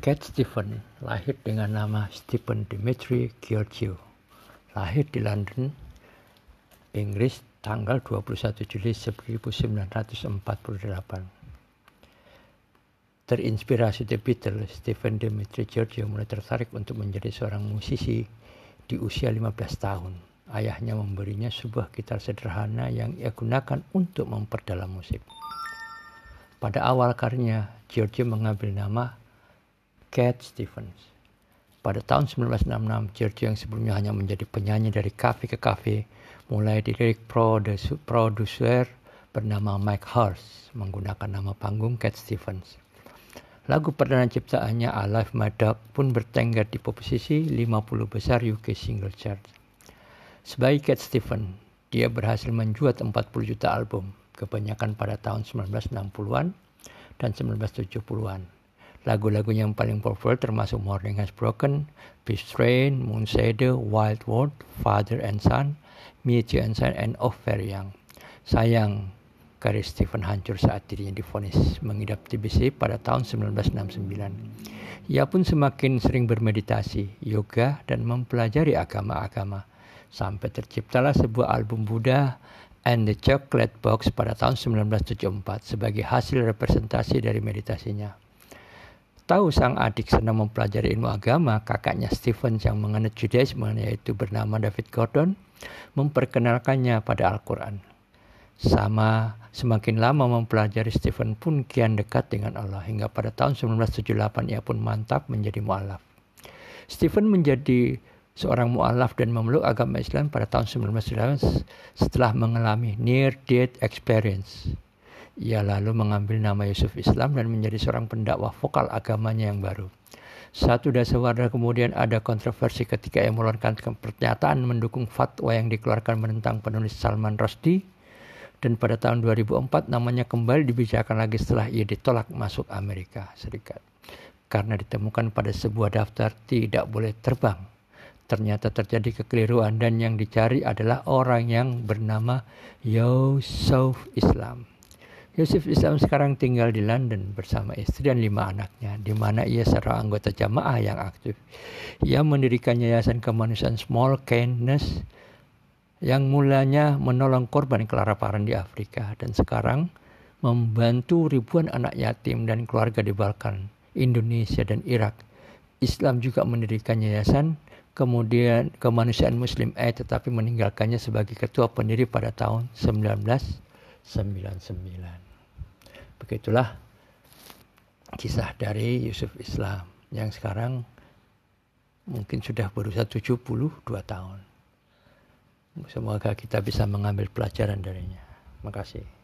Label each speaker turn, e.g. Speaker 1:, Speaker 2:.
Speaker 1: Cat Stephen lahir dengan nama Stephen Dimitri Giorgio. Lahir di London, Inggris tanggal 21 Juli 1948. Terinspirasi The Beatles, Stephen Dimitri Giorgio mulai tertarik untuk menjadi seorang musisi di usia 15 tahun. Ayahnya memberinya sebuah gitar sederhana yang ia gunakan untuk memperdalam musik. Pada awal karirnya, Giorgio mengambil nama Cat Stevens. Pada tahun 1966, Giorgio yang sebelumnya hanya menjadi penyanyi dari kafe ke kafe, mulai dilirik produser bernama Mike Hurst menggunakan nama panggung Cat Stevens. Lagu perdana ciptaannya Alive My Dog pun bertengger di posisi 50 besar UK single chart. Sebagai Cat Stevens, dia berhasil menjual 40 juta album, kebanyakan pada tahun 1960-an dan 1970-an. Lagu-lagu yang paling populer termasuk Morning Has Broken, Peace Train, Moon Shadow, Wild World, Father and Son, You and Son, and Of Very Young. Sayang, karir Stephen hancur saat dirinya difonis mengidap TBC pada tahun 1969. Ia pun semakin sering bermeditasi, yoga, dan mempelajari agama-agama. Sampai terciptalah sebuah album Buddha and the Chocolate Box pada tahun 1974 sebagai hasil representasi dari meditasinya tahu sang adik senang mempelajari ilmu agama, kakaknya Stephen yang menganut Judaisme yaitu bernama David Gordon, memperkenalkannya pada Al-Quran. Sama semakin lama mempelajari Stephen pun kian dekat dengan Allah hingga pada tahun 1978 ia pun mantap menjadi mu'alaf. Stephen menjadi seorang mu'alaf dan memeluk agama Islam pada tahun 1999 setelah mengalami near death experience. Ia lalu mengambil nama Yusuf Islam dan menjadi seorang pendakwah vokal agamanya yang baru. Satu dasar warna kemudian ada kontroversi ketika ia mengeluarkan pernyataan mendukung fatwa yang dikeluarkan menentang penulis Salman Rushdie dan pada tahun 2004 namanya kembali dibicarakan lagi setelah ia ditolak masuk Amerika Serikat karena ditemukan pada sebuah daftar tidak boleh terbang. Ternyata terjadi kekeliruan dan yang dicari adalah orang yang bernama Yusuf Islam. Yusuf Islam sekarang tinggal di London bersama istri dan lima anaknya, di mana ia seorang anggota jamaah yang aktif. Ia mendirikan yayasan kemanusiaan Small Kindness yang mulanya menolong korban kelaparan di Afrika dan sekarang membantu ribuan anak yatim dan keluarga di Balkan, Indonesia dan Irak. Islam juga mendirikan yayasan kemudian kemanusiaan Muslim A tetapi meninggalkannya sebagai ketua pendiri pada tahun 1999. Begitulah kisah dari Yusuf Islam yang sekarang mungkin sudah berusia 72 tahun. Semoga kita bisa mengambil pelajaran darinya. Terima kasih.